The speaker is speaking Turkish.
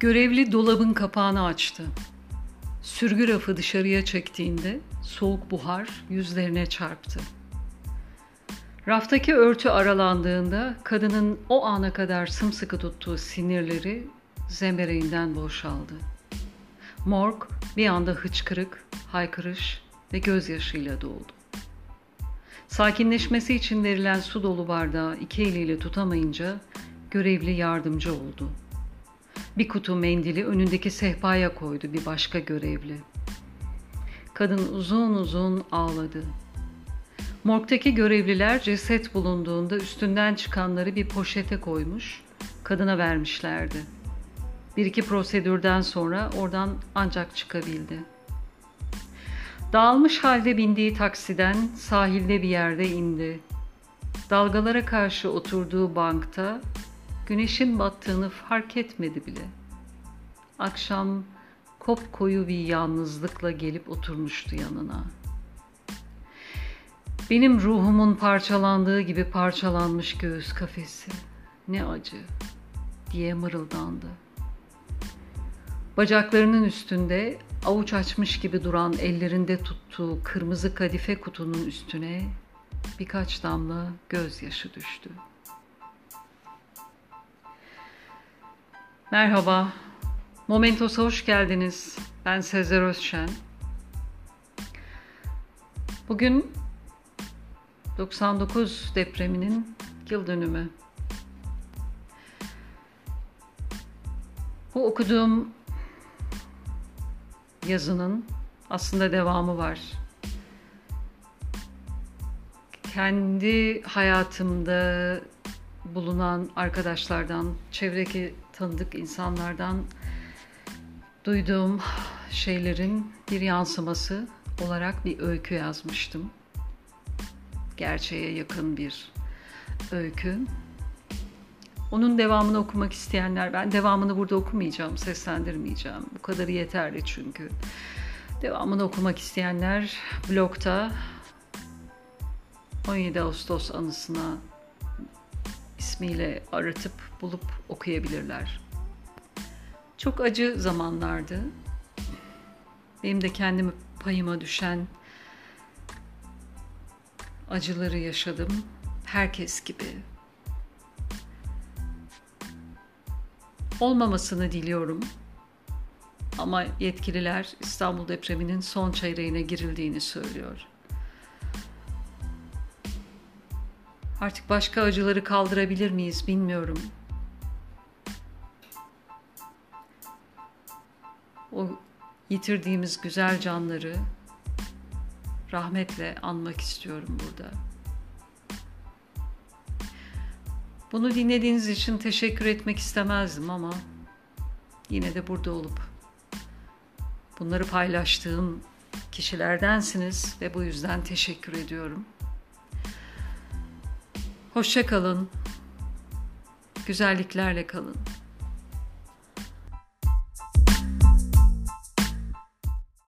Görevli dolabın kapağını açtı. Sürgü rafı dışarıya çektiğinde soğuk buhar yüzlerine çarptı. Raftaki örtü aralandığında kadının o ana kadar sımsıkı tuttuğu sinirleri zembereğinden boşaldı. Morg bir anda hıçkırık, haykırış ve gözyaşıyla doldu. Sakinleşmesi için verilen su dolu bardağı iki eliyle tutamayınca görevli yardımcı oldu. Bir kutu mendili önündeki sehpaya koydu bir başka görevli. Kadın uzun uzun ağladı. Morgtaki görevliler ceset bulunduğunda üstünden çıkanları bir poşete koymuş, kadına vermişlerdi. Bir iki prosedürden sonra oradan ancak çıkabildi. Dağılmış halde bindiği taksiden sahilde bir yerde indi. Dalgalara karşı oturduğu bankta güneşin battığını fark etmedi bile. Akşam kop koyu bir yalnızlıkla gelip oturmuştu yanına. Benim ruhumun parçalandığı gibi parçalanmış göğüs kafesi. Ne acı diye mırıldandı. Bacaklarının üstünde avuç açmış gibi duran ellerinde tuttuğu kırmızı kadife kutunun üstüne birkaç damla gözyaşı düştü. Merhaba, Momentos'a hoş geldiniz. Ben Sezer Özşen. Bugün 99 depreminin yıl dönümü. Bu okuduğum yazının aslında devamı var. Kendi hayatımda bulunan arkadaşlardan, çevredeki tanıdık insanlardan duyduğum şeylerin bir yansıması olarak bir öykü yazmıştım. Gerçeğe yakın bir öykü. Onun devamını okumak isteyenler, ben devamını burada okumayacağım, seslendirmeyeceğim. Bu kadarı yeterli çünkü. Devamını okumak isteyenler blogda 17 Ağustos anısına ismiyle aratıp bulup okuyabilirler. Çok acı zamanlardı. Benim de kendimi payıma düşen acıları yaşadım. Herkes gibi. Olmamasını diliyorum. Ama yetkililer İstanbul depreminin son çeyreğine girildiğini söylüyor. Artık başka acıları kaldırabilir miyiz bilmiyorum. O yitirdiğimiz güzel canları rahmetle anmak istiyorum burada. Bunu dinlediğiniz için teşekkür etmek istemezdim ama yine de burada olup bunları paylaştığım kişilerdensiniz ve bu yüzden teşekkür ediyorum. Hoşça kalın. Güzelliklerle kalın.